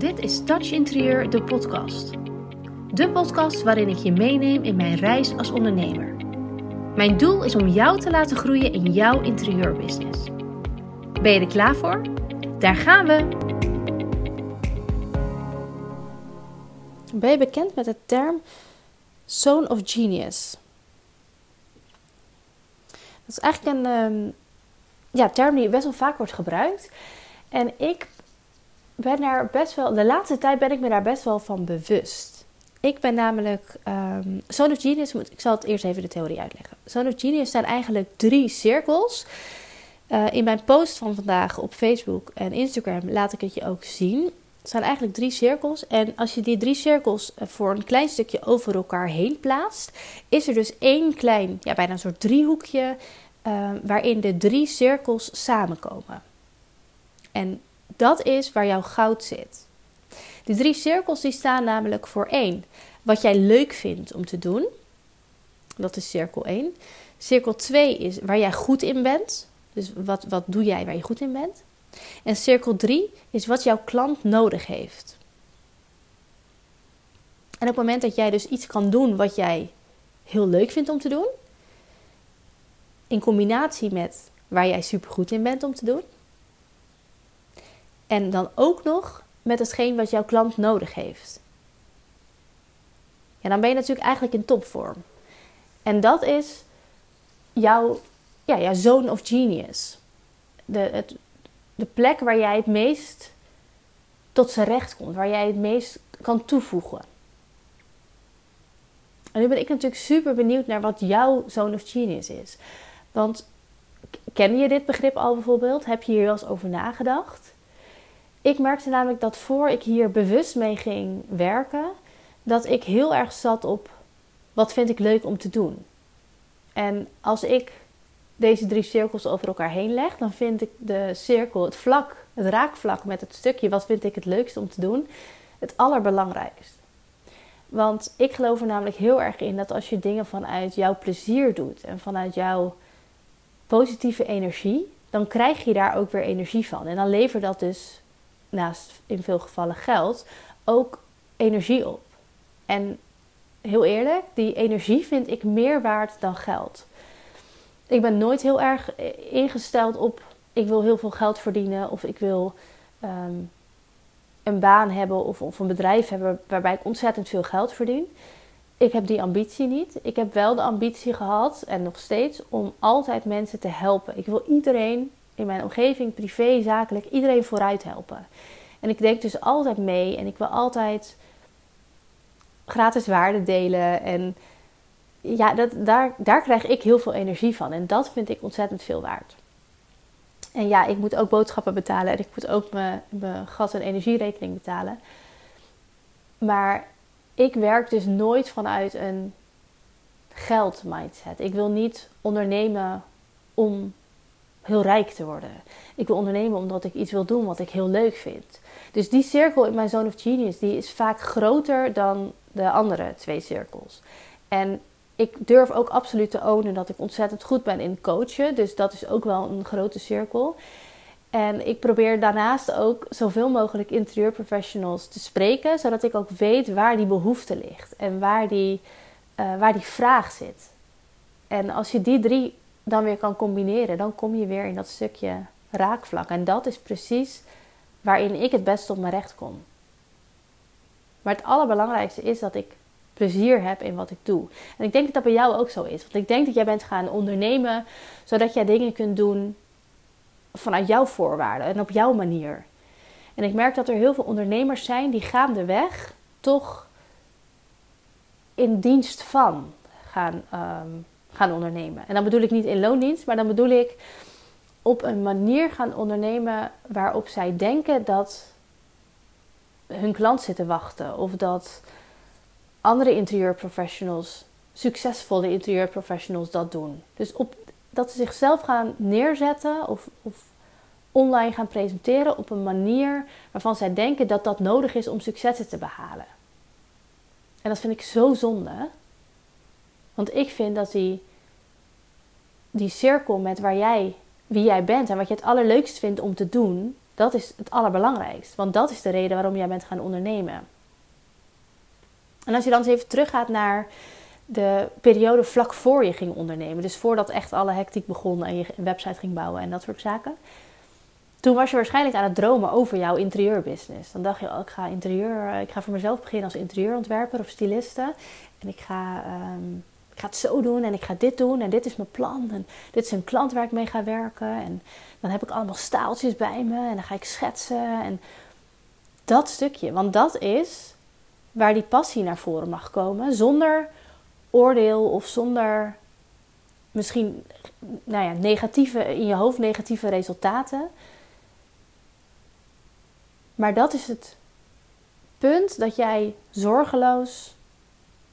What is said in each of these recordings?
Dit is Touch Interieur, de podcast. De podcast waarin ik je meeneem in mijn reis als ondernemer. Mijn doel is om jou te laten groeien in jouw interieurbusiness. Ben je er klaar voor? Daar gaan we! Ben je bekend met de term Zone of Genius? Dat is eigenlijk een um, ja, term die best wel vaak wordt gebruikt. En ik ben daar best wel, de laatste tijd ben ik me daar best wel van bewust. Ik ben namelijk, um, Genius, ik zal het eerst even de theorie uitleggen. Zone Genius zijn eigenlijk drie cirkels. Uh, in mijn post van vandaag op Facebook en Instagram laat ik het je ook zien. Het zijn eigenlijk drie cirkels. En als je die drie cirkels eh, voor een klein stukje over elkaar heen plaatst, is er dus één klein, ja, bijna een soort driehoekje, uh, waarin de drie cirkels samenkomen. En dat is waar jouw goud zit. Die drie cirkels die staan namelijk voor één. Wat jij leuk vindt om te doen. Dat is cirkel 1. Cirkel 2 is waar jij goed in bent. Dus wat, wat doe jij waar je goed in bent. En cirkel 3 is wat jouw klant nodig heeft. En op het moment dat jij dus iets kan doen wat jij heel leuk vindt om te doen, in combinatie met waar jij super goed in bent om te doen, en dan ook nog met hetgeen wat jouw klant nodig heeft. Ja, dan ben je natuurlijk eigenlijk in topvorm. En dat is jouw, ja, jouw zone of genius. De, het, de plek waar jij het meest tot zijn recht komt, waar jij het meest kan toevoegen. En nu ben ik natuurlijk super benieuwd naar wat jouw zone of genius is. Want ken je dit begrip al bijvoorbeeld? Heb je hier wel eens over nagedacht? Ik merkte namelijk dat voor ik hier bewust mee ging werken, dat ik heel erg zat op wat vind ik leuk om te doen. En als ik deze drie cirkels over elkaar heen leg, dan vind ik de cirkel, het vlak, het raakvlak met het stukje wat vind ik het leukste om te doen, het allerbelangrijkst. Want ik geloof er namelijk heel erg in dat als je dingen vanuit jouw plezier doet en vanuit jouw positieve energie, dan krijg je daar ook weer energie van. En dan levert dat dus naast in veel gevallen geld, ook energie op. En heel eerlijk, die energie vind ik meer waard dan geld. Ik ben nooit heel erg ingesteld op ik wil heel veel geld verdienen of ik wil ehm, een baan hebben of, of een bedrijf hebben waarbij ik ontzettend veel geld verdien. Ik heb die ambitie niet. Ik heb wel de ambitie gehad en nog steeds om altijd mensen te helpen. Ik wil iedereen in mijn omgeving, privé, zakelijk, iedereen vooruit helpen. En ik denk dus altijd mee en ik wil altijd gratis waarde delen. En ja, dat, daar, daar krijg ik heel veel energie van. En dat vind ik ontzettend veel waard. En ja, ik moet ook boodschappen betalen en ik moet ook mijn, mijn gas- en energierekening betalen. Maar ik werk dus nooit vanuit een geld mindset. Ik wil niet ondernemen om heel rijk te worden. Ik wil ondernemen omdat ik iets wil doen wat ik heel leuk vind. Dus die cirkel in mijn Zone of Genius die is vaak groter dan de andere twee cirkels. En ik durf ook absoluut te ownen dat ik ontzettend goed ben in coachen. Dus dat is ook wel een grote cirkel. En ik probeer daarnaast ook zoveel mogelijk interieurprofessionals te spreken, zodat ik ook weet waar die behoefte ligt en waar die, uh, waar die vraag zit. En als je die drie dan weer kan combineren, dan kom je weer in dat stukje raakvlak. En dat is precies waarin ik het best op mijn recht kom. Maar het allerbelangrijkste is dat ik plezier heb in wat ik doe. En ik denk dat dat bij jou ook zo is. Want ik denk dat jij bent gaan ondernemen zodat jij dingen kunt doen vanuit jouw voorwaarden en op jouw manier. En ik merk dat er heel veel ondernemers zijn die gaandeweg toch in dienst van gaan um, gaan ondernemen. En dan bedoel ik niet in loondienst, maar dan bedoel ik op een manier gaan ondernemen waarop zij denken dat hun klant zit te wachten of dat andere interieurprofessionals, succesvolle interieurprofessionals dat doen. Dus op, dat ze zichzelf gaan neerzetten of, of online gaan presenteren op een manier waarvan zij denken dat dat nodig is om successen te behalen. En dat vind ik zo zonde. Want ik vind dat die, die cirkel met waar jij, wie jij bent en wat je het allerleukst vindt om te doen, Dat is het allerbelangrijkste. Want dat is de reden waarom jij bent gaan ondernemen. En als je dan eens even teruggaat naar de periode vlak voor je ging ondernemen. Dus voordat echt alle hectiek begon en je een website ging bouwen en dat soort zaken. Toen was je waarschijnlijk aan het dromen over jouw interieurbusiness. Dan dacht je, oh, ik ga interieur, eh, ik ga voor mezelf beginnen als interieurontwerper of styliste. En ik ga, um, ik ga het zo doen en ik ga dit doen en dit is mijn plan. En dit is een klant waar ik mee ga werken. En dan heb ik allemaal staaltjes bij me en dan ga ik schetsen. En dat stukje, want dat is waar die passie naar voren mag komen. Zonder oordeel of zonder misschien nou ja, negatieve, in je hoofd negatieve resultaten. Maar dat is het punt dat jij zorgeloos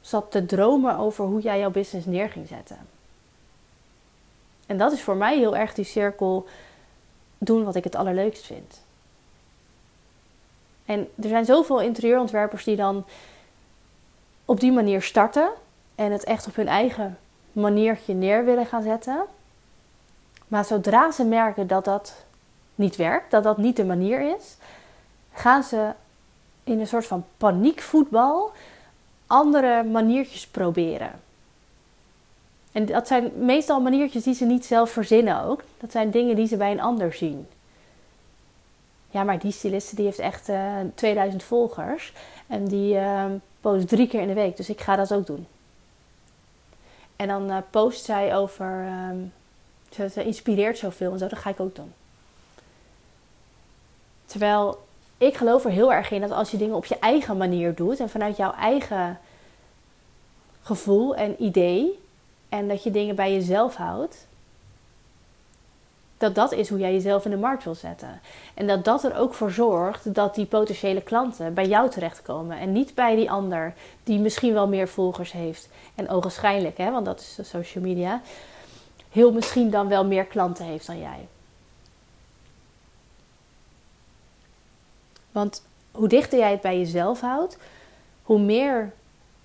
zat te dromen over hoe jij jouw business neer ging zetten. En dat is voor mij heel erg die cirkel doen wat ik het allerleukst vind. En er zijn zoveel interieurontwerpers die dan op die manier starten en het echt op hun eigen maniertje neer willen gaan zetten. Maar zodra ze merken dat dat niet werkt, dat dat niet de manier is, gaan ze in een soort van paniekvoetbal andere maniertjes proberen. En dat zijn meestal maniertjes die ze niet zelf verzinnen ook. Dat zijn dingen die ze bij een ander zien. Ja, maar die styliste die heeft echt uh, eh, 2000 volgers. En die uh, post drie keer in de week. Dus ik ga dat ook doen. En dan uh, post zij over... Ehm, ze, ze inspireert zoveel en zo. Dat ga ik ook doen. Terwijl ik geloof er heel erg in dat als je dingen op je eigen manier doet... en vanuit jouw eigen gevoel en idee... en dat je dingen bij jezelf houdt dat dat is hoe jij jezelf in de markt wil zetten. En dat dat er ook voor zorgt dat die potentiële klanten bij jou terechtkomen. En niet bij die ander die misschien wel meer volgers heeft. En ogenschijnlijk, hè, want dat is social media. Heel misschien dan wel meer klanten heeft dan jij. Want hoe dichter jij het bij jezelf houdt, hoe meer,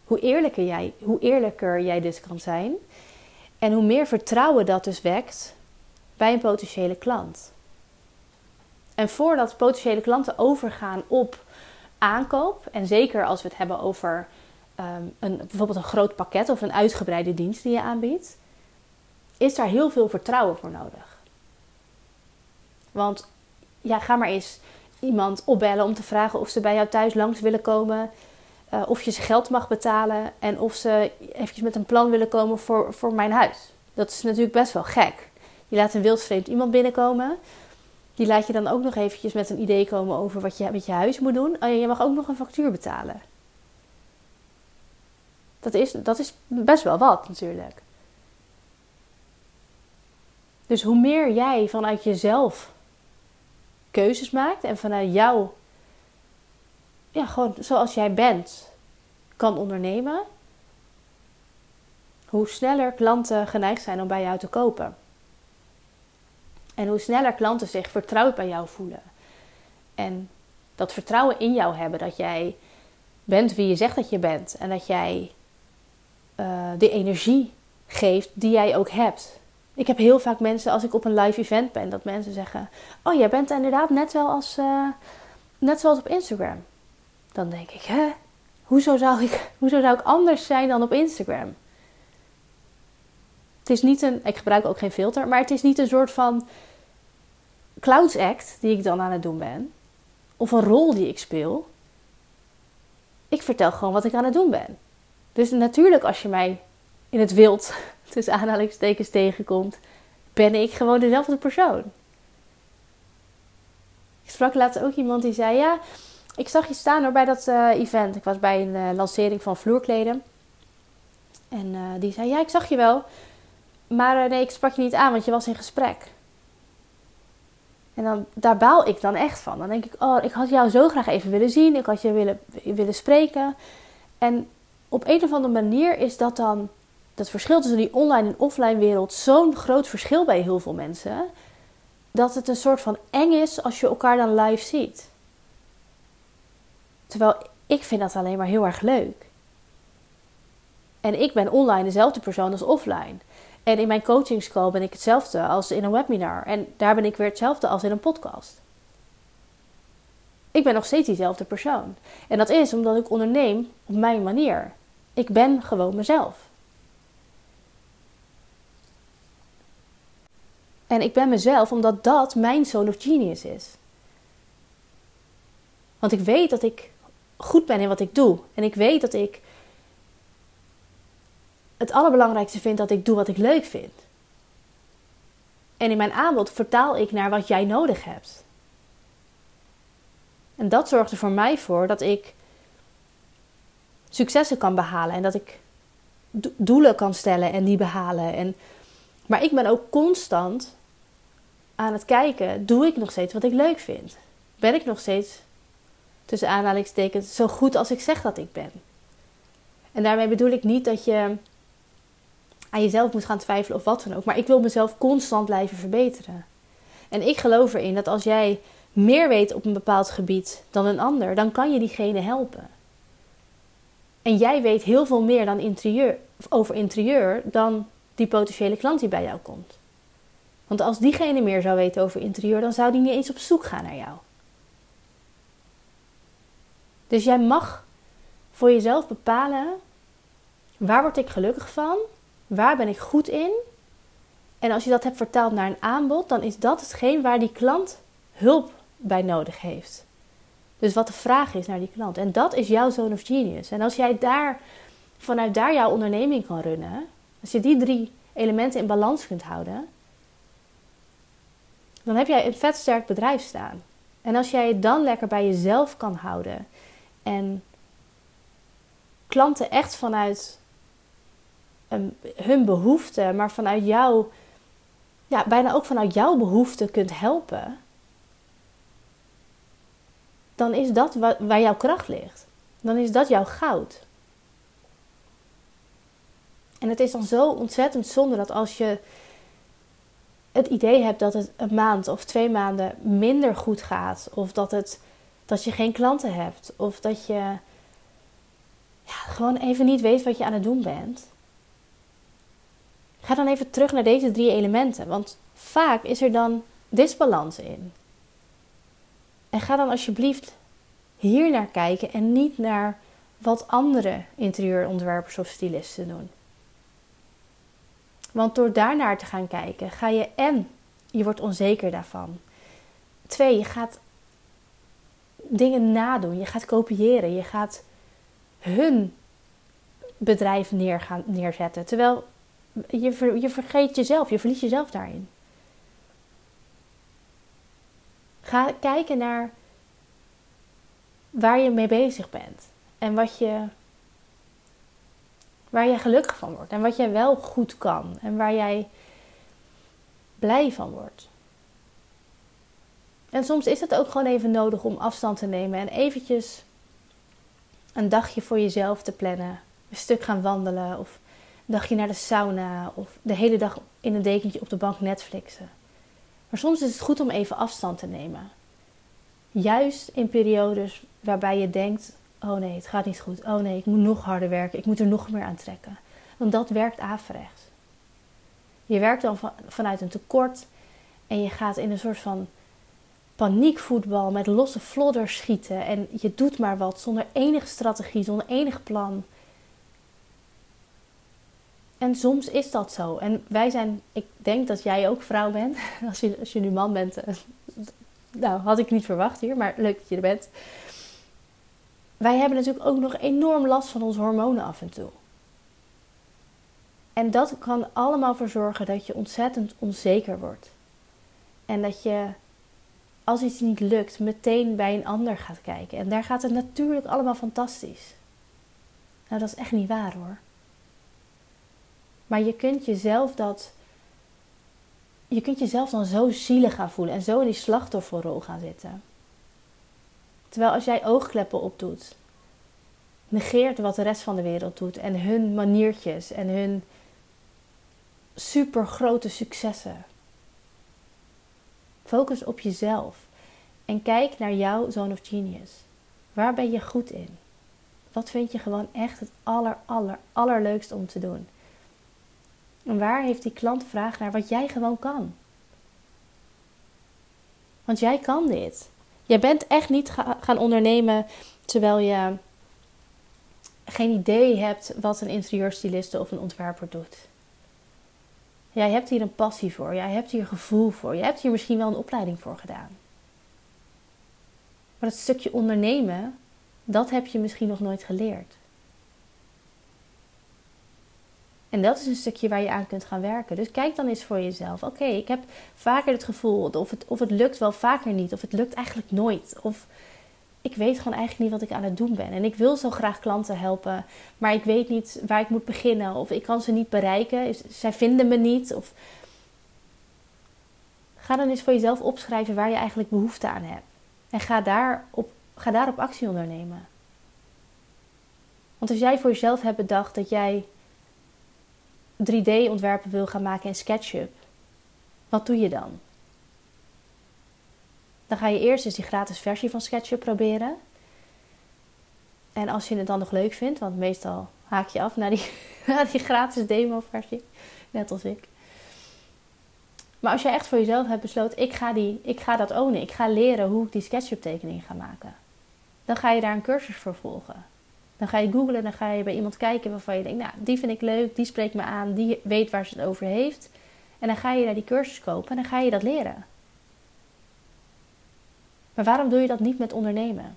hoe eerlijker jij, hoe eerlijker jij dus kan zijn. En hoe meer vertrouwen dat dus wekt bij een potentiële klant. En voordat potentiële klanten overgaan op aankoop, en zeker als we het hebben over ehm, een, bijvoorbeeld een groot pakket of een uitgebreide dienst die je aanbiedt, is daar heel veel vertrouwen voor nodig. Want ja, ga maar eens iemand opbellen om te vragen of ze bij jou thuis langs willen komen. Uh, of je ze geld mag betalen en of ze eventjes met een plan willen komen voor, voor mijn huis. Dat is natuurlijk best wel gek. Je laat een wildvreemd iemand binnenkomen. Die laat je dan ook nog eventjes met een idee komen over wat je met je huis moet doen. En je mag ook nog een factuur betalen. Dat is, dat is best wel wat natuurlijk. Dus hoe meer jij vanuit jezelf keuzes maakt en vanuit jou, ja, gewoon zoals jij bent, kan ondernemen, hoe sneller klanten geneigd zijn om bij jou te kopen. En hoe sneller klanten zich vertrouwd bij jou voelen. En dat vertrouwen in jou hebben dat jij bent wie je zegt dat je bent. En dat jij uh, de energie geeft die jij ook hebt. Ik heb heel vaak mensen, als ik op een live event ben, dat mensen zeggen: Oh, jij bent inderdaad net wel als. Uh, net zoals op Instagram. Dan denk ik: Hè? Hoezo zou ik, hoezo zou ik anders zijn dan op Instagram? Het is niet een, ik gebruik ook geen filter, maar het is niet een soort van clowns act die ik dan aan het doen ben. Of een rol die ik speel. Ik vertel gewoon wat ik aan het doen ben. Dus natuurlijk als je mij in het wild, tussen aanhalingstekens, tegenkomt, ben ik gewoon dezelfde persoon. Ik sprak laatst ook iemand die zei, ja, ik zag je staan er bij dat uh, event. Ik was bij een uh, lancering van vloerkleden. En uh, die zei, ja, ik zag je wel. Maar nee, ik sprak je niet aan, want je was in gesprek. En dan, daar baal ik dan echt van. Dan denk ik, oh, ik had jou zo graag even willen zien. Ik had je willen, willen spreken. En op een of andere manier is dat dan... Dat verschil tussen die online en offline wereld zo'n groot verschil bij heel veel mensen. Dat het een soort van eng is als je elkaar dan live ziet. Terwijl ik vind dat alleen maar heel erg leuk. En ik ben online dezelfde persoon als offline. En in mijn coachingscall ben ik hetzelfde als in een webinar. En daar ben ik weer hetzelfde als in een podcast. ik ben nog steeds diezelfde persoon. En dat is omdat ik onderneem op mijn manier. Ik ben gewoon mezelf. En ik ben mezelf omdat dat mijn zone of genius is. Want ik weet dat ik goed ben in wat ik doe. En ik weet dat ik het allerbelangrijkste vind dat ik doe wat ik leuk vind. En in mijn aanbod vertaal ik naar wat jij nodig hebt. En dat zorgt er voor mij voor dat ik successen kan behalen en dat ik doelen kan stellen en die behalen. En, maar ik ben ook constant aan het kijken: doe ik nog steeds wat ik leuk vind? Ben ik nog steeds tussen aanhalingstekens zo goed als ik zeg dat ik ben? En daarmee bedoel ik niet dat je aan jezelf moet gaan twijfelen of wat dan ook. Maar ik wil mezelf constant blijven verbeteren. En ik geloof erin dat als jij meer weet op een bepaald gebied dan een ander, dan kan je diegene helpen. En jij weet heel veel meer dan interieur, over interieur dan die potentiële klant die bij jou komt. Want als diegene meer zou weten over interieur, dan zou die niet eens op zoek gaan naar jou. Dus jij mag voor jezelf bepalen waar word ik gelukkig van Waar ben ik goed in? En als je dat hebt vertaald naar een aanbod, dan is dat hetgeen waar die klant hulp bij nodig heeft. Dus wat de vraag is naar die klant. En dat is jouw zone of genius. En als jij daar, vanuit daar jouw onderneming kan runnen, als je die drie elementen in balans kunt houden, dan heb jij een vet sterk bedrijf staan. En als jij het dan lekker bij jezelf kan houden en klanten echt vanuit hun behoeften, maar vanuit jou, ja, bijna ook vanuit jouw behoeften kunt helpen, dan is dat waar jouw kracht ligt. Dan is dat jouw goud. En het is dan zo ontzettend zonde dat als je het idee hebt dat het een maand of twee maanden minder goed gaat, of dat, het, dat je geen klanten hebt, of dat je ja, gewoon even niet weet wat je aan het doen bent, Ga dan even terug naar deze drie elementen, want vaak is er dan disbalans in. En ga dan alsjeblieft hier naar kijken en niet naar wat andere interieurontwerpers of stylisten doen. Want door daarnaar te gaan kijken, ga je en je wordt onzeker daarvan. Twee, je gaat dingen nadoen, je gaat kopiëren, je gaat hun bedrijf neer gaan, neerzetten. Terwijl je, je vergeet jezelf, je verliest jezelf daarin. Ga kijken naar waar je mee bezig bent en wat je, waar je gelukkig van wordt en wat jij wel goed kan en waar jij blij van wordt. En soms is het ook gewoon even nodig om afstand te nemen en eventjes een dagje voor jezelf te plannen. Een stuk gaan wandelen of dagje naar de sauna of de hele dag in een dekentje op de bank Netflixen. Maar soms is het goed om even afstand te nemen. Juist in periodes waarbij je denkt: oh nee, het gaat niet goed. Oh nee, ik moet nog harder werken. Ik moet er nog meer aan trekken. Want dat werkt averechts. Je werkt dan vanuit een tekort en je gaat in een soort van paniekvoetbal met losse flodders schieten. En je doet maar wat zonder enige strategie, zonder enig plan. En soms is dat zo. En wij zijn, ik denk dat jij ook vrouw bent. Als je, als je nu man bent, eh, nou had ik niet verwacht hier, maar leuk dat je er bent. Wij hebben natuurlijk ook nog enorm last van onze hormonen af en toe. En dat kan allemaal voor zorgen dat je ontzettend onzeker wordt. En dat je, als iets niet lukt, meteen bij een ander gaat kijken. En daar gaat het natuurlijk allemaal fantastisch. Nou, dat is echt niet waar hoor. Maar je kunt jezelf dat. Je kunt jezelf dan zo zielig gaan voelen en zo in die slachtofferrol gaan zitten. Terwijl als jij oogkleppen opdoet, negeert wat de rest van de wereld doet en hun maniertjes en hun super grote successen. Focus op jezelf en kijk naar jouw zone of genius. Waar ben je goed in? Wat vind je gewoon echt het aller, aller, allerleukste om te doen? En waar heeft die klant vraag naar wat jij gewoon kan? Want jij kan dit. Je bent echt niet gaan ondernemen terwijl je geen idee hebt wat een interieurstyliste of een ontwerper doet. Jij hebt hier een passie voor, jij hebt hier gevoel voor, je hebt hier misschien wel een opleiding voor gedaan. Maar het stukje ondernemen, dat heb je misschien nog nooit geleerd. En dat is een stukje waar je aan kunt gaan werken. Dus kijk dan eens voor jezelf. Oké, ik heb vaker het gevoel of het, of het lukt wel vaker niet. Of het lukt eigenlijk nooit. Of ik weet gewoon eigenlijk niet wat ik aan het doen ben. En ik wil zo graag klanten helpen. Maar ik weet niet waar ik moet beginnen. Of ik kan ze niet bereiken. Zij vinden me niet. Of... Ga dan eens voor jezelf opschrijven waar je eigenlijk behoefte aan hebt. En ga daarop, ga daarop actie ondernemen. Want als jij voor jezelf hebt bedacht dat jij 3D-ontwerpen wil gaan maken in SketchUp, wat doe je dan? Dan ga je eerst eens die gratis versie van SketchUp proberen. En als je het dan nog leuk vindt, want meestal haak je af naar die, die gratis demo-versie, net als ik. Maar als je echt voor jezelf hebt besloten, ik ga, die, ik ga dat ownen, ik ga leren hoe ik die SketchUp tekening ga maken. Dan ga je daar een cursus voor volgen. Dan ga je googlen, dan ga je bij iemand kijken waarvan je denkt, nou, die vind ik leuk, die spreekt me aan, die weet waar ze het over heeft. En dan ga je daar die cursus kopen en dan ga je dat leren. Maar waarom doe je dat niet met ondernemen?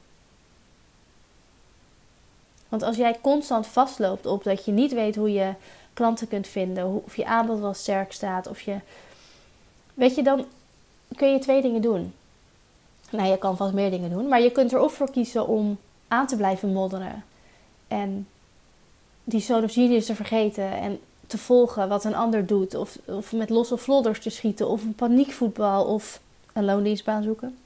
Want als jij constant vastloopt op dat je niet weet hoe je klanten kunt vinden, of je aanbod wel sterk staat, of je. Weet je, dan kun je twee dingen doen. Nou, je kan vast meer dingen doen, maar je kunt er of voor kiezen om aan te blijven modderen en die of genius te vergeten en te volgen wat een ander doet. Of, of met losse vlodders te schieten. Of een paniekvoetbal. Of een loondienstbaan zoeken.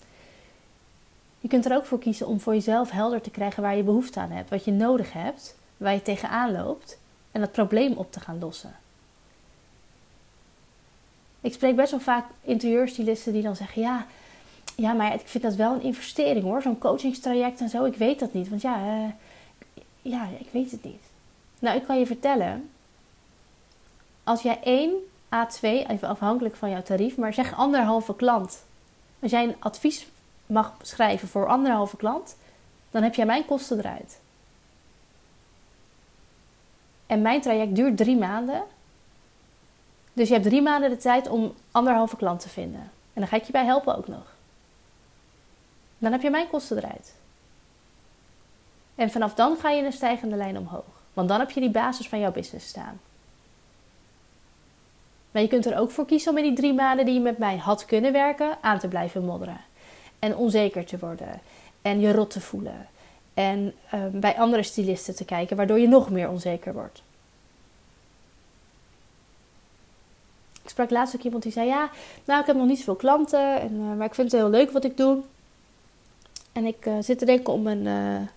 Je kunt er ook voor kiezen om voor jezelf helder te krijgen waar je behoefte aan hebt. Wat je nodig hebt. Waar je tegenaan loopt. En dat probleem op te gaan lossen. Ik spreek best wel vaak interieurstylisten die dan zeggen... Ja, ja, maar ik vind dat wel een investering hoor. Zo'n coachingstraject en zo. Ik weet dat niet. Want ja... Uh, ja, ik weet het niet. Nou, ik kan je vertellen. Als jij één A2, even afhankelijk van jouw tarief, maar zeg anderhalve klant. Als jij een advies mag schrijven voor anderhalve klant, dan heb jij mijn kosten eruit. En mijn traject duurt drie maanden. Dus je hebt drie maanden de tijd om anderhalve klant te vinden. En dan ga ik je bij helpen ook nog. Dan heb je mijn kosten eruit. En vanaf dan ga je in een stijgende lijn omhoog. Want dan heb je die basis van jouw business staan. Maar je kunt er ook voor kiezen om in die drie maanden die je met mij had kunnen werken, aan te blijven modderen. En onzeker te worden. En je rot te voelen. En ehm, bij andere stylisten te kijken, waardoor je nog meer onzeker wordt. Ik sprak laatst ook iemand die zei: Ja, nou, ik heb nog niet zoveel klanten, en, uh, maar ik vind het heel leuk wat ik doe. En ik uh, zit te denken om een, uh,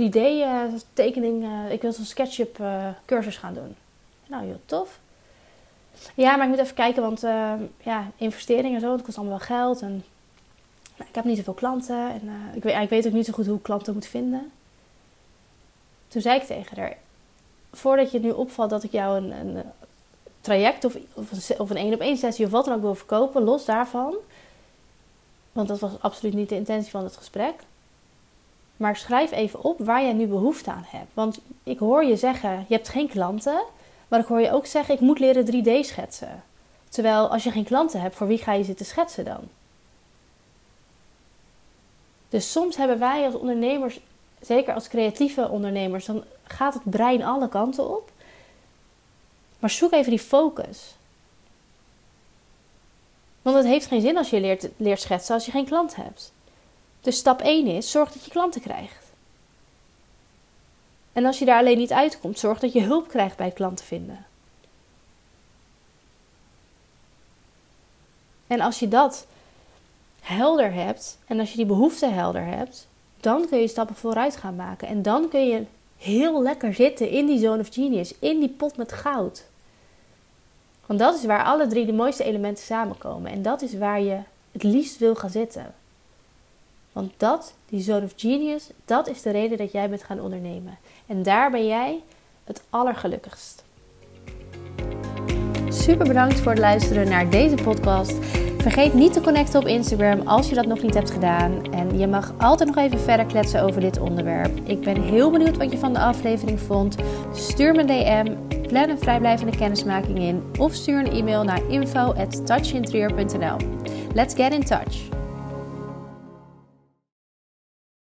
3D-tekening. Eh, uh, ik wil zo'n SketchUp uh, cursus gaan doen. Nou, heel tof. Ja, maar ik moet even kijken, want ja, investeringen en zo, dat kost allemaal wel geld. En nou, ik heb niet zoveel klanten. En ik, weet, weet ook niet zo goed hoe ik klanten moet vinden. Toen zei ik tegen haar, voordat je nu opvalt dat ik jou een, een traject of, of een één op één sessie of wat dan ook wil verkopen, los daarvan. Want dat was absoluut niet de intentie van het gesprek. Maar schrijf even op waar jij nu behoefte aan hebt. Want ik hoor je zeggen, je hebt geen klanten. Maar ik hoor je ook zeggen, ik moet leren 3D schetsen. Terwijl als je geen klanten hebt, voor wie ga je zitten schetsen dan? Dus soms hebben wij als ondernemers, zeker als creatieve ondernemers, dan gaat het brein alle kanten op. Maar zoek even die focus. Want het heeft geen zin als je leert, leert schetsen als je geen klant hebt. Dus stap 1 is: zorg dat je klanten krijgt. En als je daar alleen niet uitkomt, zorg dat je hulp krijgt bij klanten vinden. En als je dat helder hebt en als je die behoefte helder hebt, dan kun je stappen vooruit gaan maken. En dan kun je heel lekker zitten in die zone of genius, in die pot met goud. Want dat is waar alle drie de mooiste elementen samenkomen. En dat is waar je het liefst wil gaan zitten. Want dat, die zone of genius, dat is de reden dat jij bent gaan ondernemen. En daar ben jij het allergelukkigst. Super bedankt voor het luisteren naar deze podcast. Vergeet niet te connecten op Instagram als je dat nog niet hebt gedaan. En je mag altijd nog even verder kletsen over dit onderwerp. Ik ben heel benieuwd wat je van de aflevering vond. Stuur me een DM, plan een vrijblijvende kennismaking in of stuur een e-mail naar info@touchinterieur.nl. Let's get in touch.